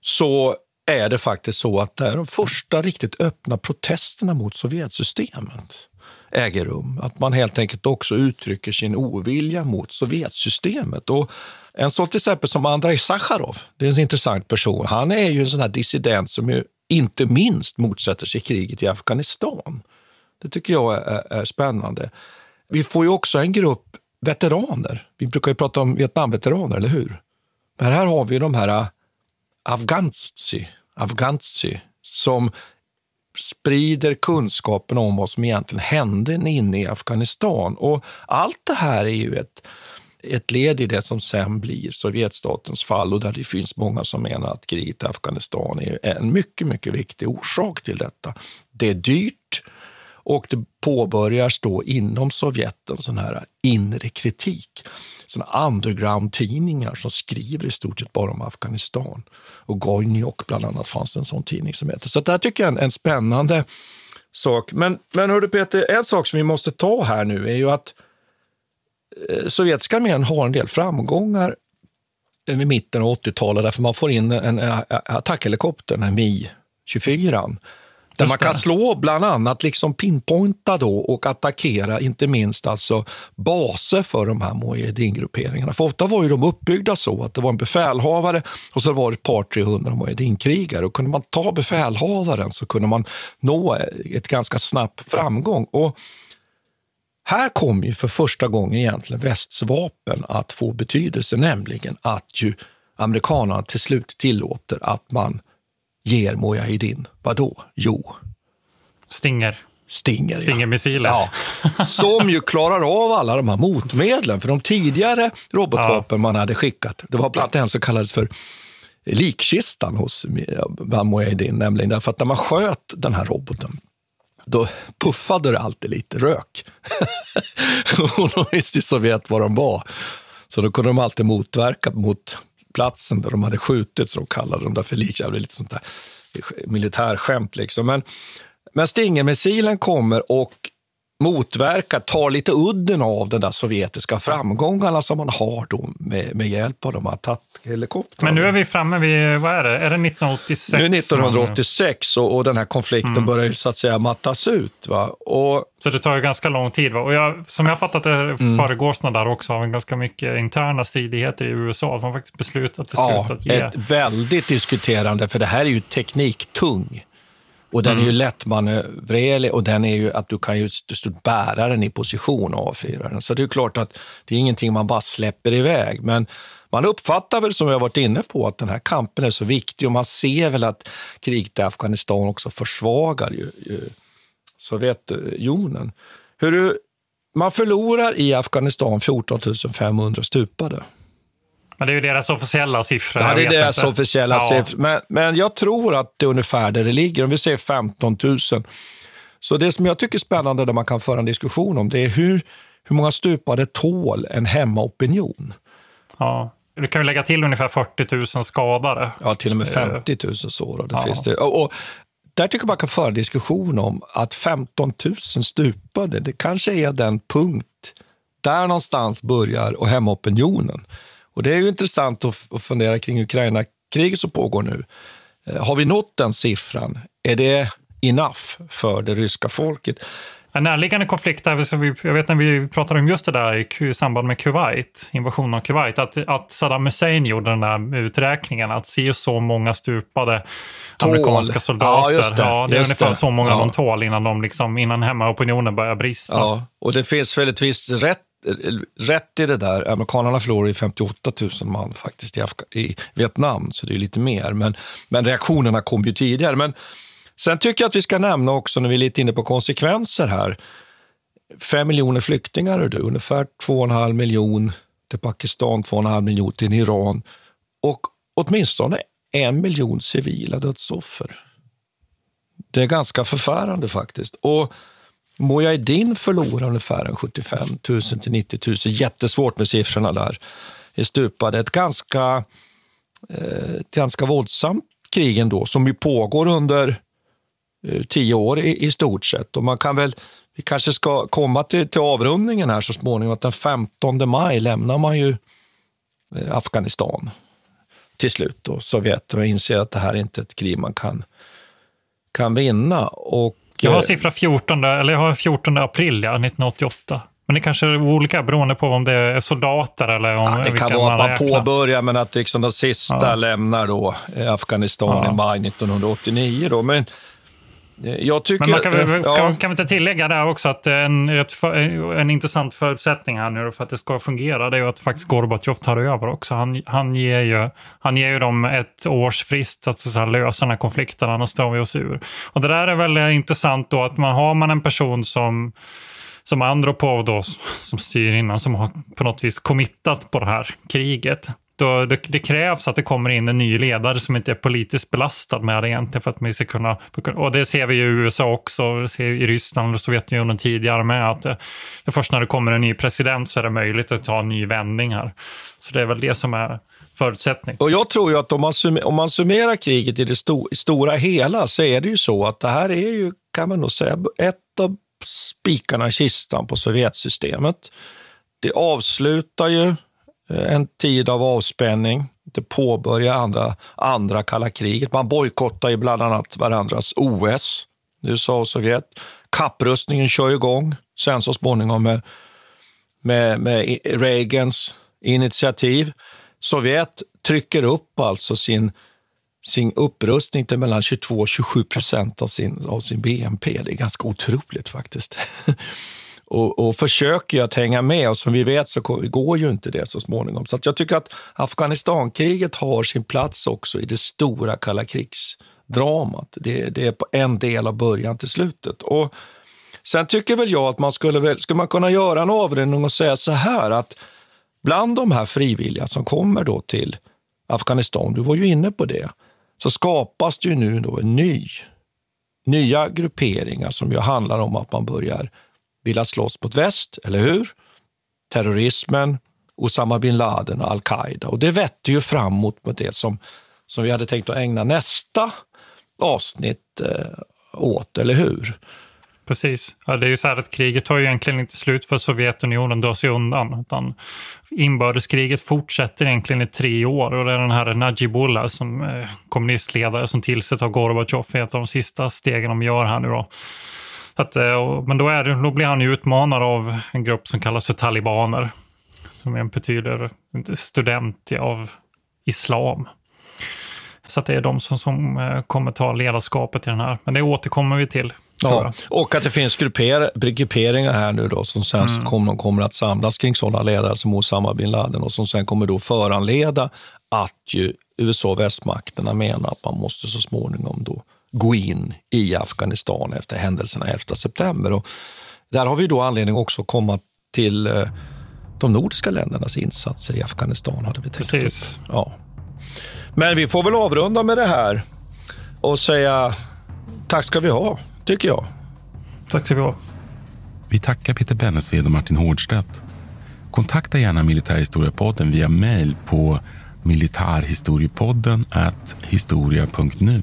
så är det faktiskt så att det är de första riktigt öppna protesterna mot Sovjetsystemet äger rum. Att man helt enkelt också uttrycker sin ovilja mot Sovjetsystemet. Och en sån till exempel som Andrei Sacharov, det är en intressant person. Han är ju en sån här dissident som ju inte minst motsätter sig kriget i Afghanistan. Det tycker jag är, är spännande. Vi får ju också en grupp veteraner. Vi brukar ju prata om Vietnamveteraner, eller hur? Men här har vi de här äh, Afghanzi, Afghanzi som sprider kunskapen om vad som egentligen hände inne i Afghanistan. Och allt det här är ju ett, ett led i det som sen blir Sovjetstatens fall och där det finns många som menar att kriget i Afghanistan är en mycket, mycket viktig orsak till detta. Det är dyrt och det påbörjas då inom Sovjet en sån här inre kritik. Såna underground-tidningar som skriver i stort sett bara om Afghanistan. Och Gojniok bland annat fanns det en sån tidning som heter. Så det här tycker jag är en, en spännande sak. Men, men hördu Peter, en sak som vi måste ta här nu är ju att eh, sovjetiska armén har en del framgångar vid mitten av 80-talet därför man får in en, en attackhelikopter, den här Mi-24 där man kan slå bland annat liksom pinpointa då och attackera inte minst alltså baser för de här mujahedin-grupperingarna. För ofta var ju de uppbyggda så att det var en befälhavare och så var det ett par, 300 mujahedin-krigare. Och kunde man ta befälhavaren så kunde man nå ett ganska snabbt framgång. Och här kom ju för första gången egentligen västs vapen att få betydelse, nämligen att ju amerikanerna till slut tillåter att man ger Mujahedin, vadå? Jo. Stinger. Stinger, Stingermissiler. Ja. Som ju klarar av alla de här motmedlen. För de tidigare robotvapen ja. man hade skickat, det var bland annat en som kallades för likkistan hos Mujahedin, nämligen därför att när man sköt den här roboten då puffade det alltid lite rök. och de visste i Sovjet var de var. Så då kunde de alltid motverka mot platsen där de hade skjutit, så de kallade dem för lik. Lite sånt där militärskämt. Liksom. Men, men Stinger-missilen kommer och motverkar, tar lite udden av de där sovjetiska framgångarna som man har då med, med hjälp av de här attackhelikoptrarna. Men nu är vi framme vid, vad är det, är det 1986? Nu är 1986 och, och den här konflikten mm. börjar ju så att säga mattas ut. Va? Och, så det tar ju ganska lång tid. Va? Och jag, som jag fattat det mm. föregås där också av en ganska mycket interna stridigheter i USA. Att man faktiskt beslutat till slut ja, att ge... ett väldigt diskuterande, för det här är ju tekniktung. Och den mm. är ju mm. lättmanövrerlig och den är ju att du kan ju bära den i position och avfyra den. Så det är klart att det är ingenting man bara släpper iväg. Men man uppfattar väl, som jag varit inne på, att den här kampen är så viktig och man ser väl att kriget i Afghanistan också försvagar ju, ju Sovjetunionen. Hur man förlorar i Afghanistan 14 500 stupade. Men det är ju deras officiella siffror. Ja, det är deras inte. officiella ja. siffror. Men, men jag tror att det är ungefär där det ligger. Om vi säger 15 000. Så det som jag tycker är spännande, där man kan föra en diskussion om, det är hur, hur många stupade tål en hemmaopinion? Ja. Du kan ju lägga till ungefär 40 000 skadade. Ja, till och med 50 000 sårade. Ja. Finns det. Och, och, där tycker jag man kan föra en diskussion om att 15 000 stupade, det kanske är den punkt, där någonstans börjar och hemmaopinionen. Och det är ju intressant att, fundera kring Ukraina-kriget som pågår nu. Eh, har vi nått den siffran? Är det enough för det ryska folket? En närliggande konflikt, där, jag vet när vi pratade om just det där i samband med Kuwait, invasionen av Kuwait, att, att Saddam Hussein gjorde den där uträkningen, att se så många stupade tål. amerikanska soldater. Ja, det, ja, det är ungefär det. så många ja. de tål innan, de liksom, innan hemmaopinionen börjar brista. Ja, och det finns väl ett visst rätt Eh, rätt i det där. Amerikanerna förlorade 58 000 man faktiskt i, Afga i Vietnam, så det är lite mer. Men, men reaktionerna kom ju tidigare. Men sen tycker jag att vi ska nämna också, när vi är lite inne på konsekvenser här, fem miljoner flyktingar, du, ungefär två och en halv miljon till Pakistan, två och en halv miljon till Iran och åtminstone en miljon civila dödsoffer. Det är ganska förfärande faktiskt. Och Mujahedin förlorar ungefär 75 000 till 90 000. Jättesvårt med siffrorna där. Det stupade ett ganska, eh, ett ganska våldsamt krig ändå, som ju pågår under eh, tio år i, i, stort sett. Och man kan väl, vi kanske ska komma till, till avrundningen här så småningom, att den 15 maj lämnar man ju eh, Afghanistan till slut, och Sovjet, och inser att det här är inte ett krig man kan, kan vinna. Och jag har siffra 14, eller jag har 14 april ja, 1988. Men det kanske är olika beroende på om det är soldater eller om ja, Det kan vara att man påbörjar, men att liksom de sista ja. lämnar då Afghanistan ja. i maj 1989. Då. Men Jag tycker, Men man kan, väl- ja. kan, kan vi inte tillägga där också att en, för, en intressant förutsättning här nu för att det ska fungera, det är ju att faktiskt Gorbatjov tar över också. Han, han, ger, ju, han ger ju dem ett års frist att så här, lösa den här konflikten, annars drar vi oss ur. Och det där är väl eh, intressant då att man har man en person som som Andropov då, som styr innan, som har på något vis committat på det här kriget. Då det, det krävs att det kommer in en ny ledare som inte är politiskt belastad med det egentligen för att man ska kunna... Och det ser vi i USA också, ser i Ryssland och Sovjetunionen tidigare med. att eh, det, det först när det kommer en ny president så är det möjligt att ta en ny vändning här. Så det är väl det som är förutsättning. Och jag tror ju att om man, summerar, om man summerar kriget i det sto, i stora hela så är det ju så att det här är ju, kan man nog säga, ett av spikarna i kistan på Sovjetsystemet. Det avslutar ju Eh, en tid av avspänning. Det påbörjar andra, andra kalla kriget. Man bojkottar ju bland annat varandras OS, USA och Sovjet. Kapprustningen kör igång, sen så småningom med, med, med Reagans initiativ. Sovjet trycker upp alltså sin, sin upprustning till mellan 22 och 27 procent av sin, av sin BNP. Det är ganska otroligt faktiskt. och, och försöker att hänga med och som vi vet så går ju inte det så småningom. Så att jag tycker att Afghanistankriget har sin plats också i det stora kalla krigsdramat. Det, det är på en del av början till slutet. Och sen tycker väl jag att man skulle, väl, skulle man kunna göra en avrundning och säga så här att bland de här frivilliga som kommer då till Afghanistan, du var ju inne på det, så skapas det ju nu då en ny, nya grupperingar som ju handlar om att man börjar vilja slåss mot väst, eller hur? Terrorismen, Osama bin Laden och al-Qaida. Och det vetter ju framåt mot det som, som vi hade tänkt att ägna nästa avsnitt eh, åt, eller hur? Precis. Ja, det är ju så här att kriget tar ju egentligen inte slut för Sovjetunionen drar sig undan. Utan inbördeskriget fortsätter egentligen i tre år och det är den här Najibullah som eh, kommunistledare som tillsätter av Gorbatjov är ett av de sista stegen de gör här nu då. Att, eh, men då, är då blir han ju utmanad av en grupp som kallas för talibaner. Som betyder student av islam. Så det är de som, som eh, kommer ta ledarskapet i den här. Men det återkommer vi till. Ja, och att det finns grupper, grupperingar här nu då som sen Mm. kommer, kommer att samlas kring sådana ledare som Osama bin Laden och som sen kommer då föranleda att ju USA och västmakterna menar att man måste så småningom då gå in i Afghanistan efter händelserna 11 september. Och där har vi då anledning också att komma till eh, de nordiska ländernas insatser i Afghanistan. Hade vi tänkt Precis. Upp. Ja. Men vi får väl avrunda med det här och säga tack ska vi ha, tycker jag. Tack ska vi ha. Vi tackar Peter Bennesved och Martin Hårdstedt. Kontakta gärna Militärhistoriepodden via mejl på militarhistoriepodden historia.nu.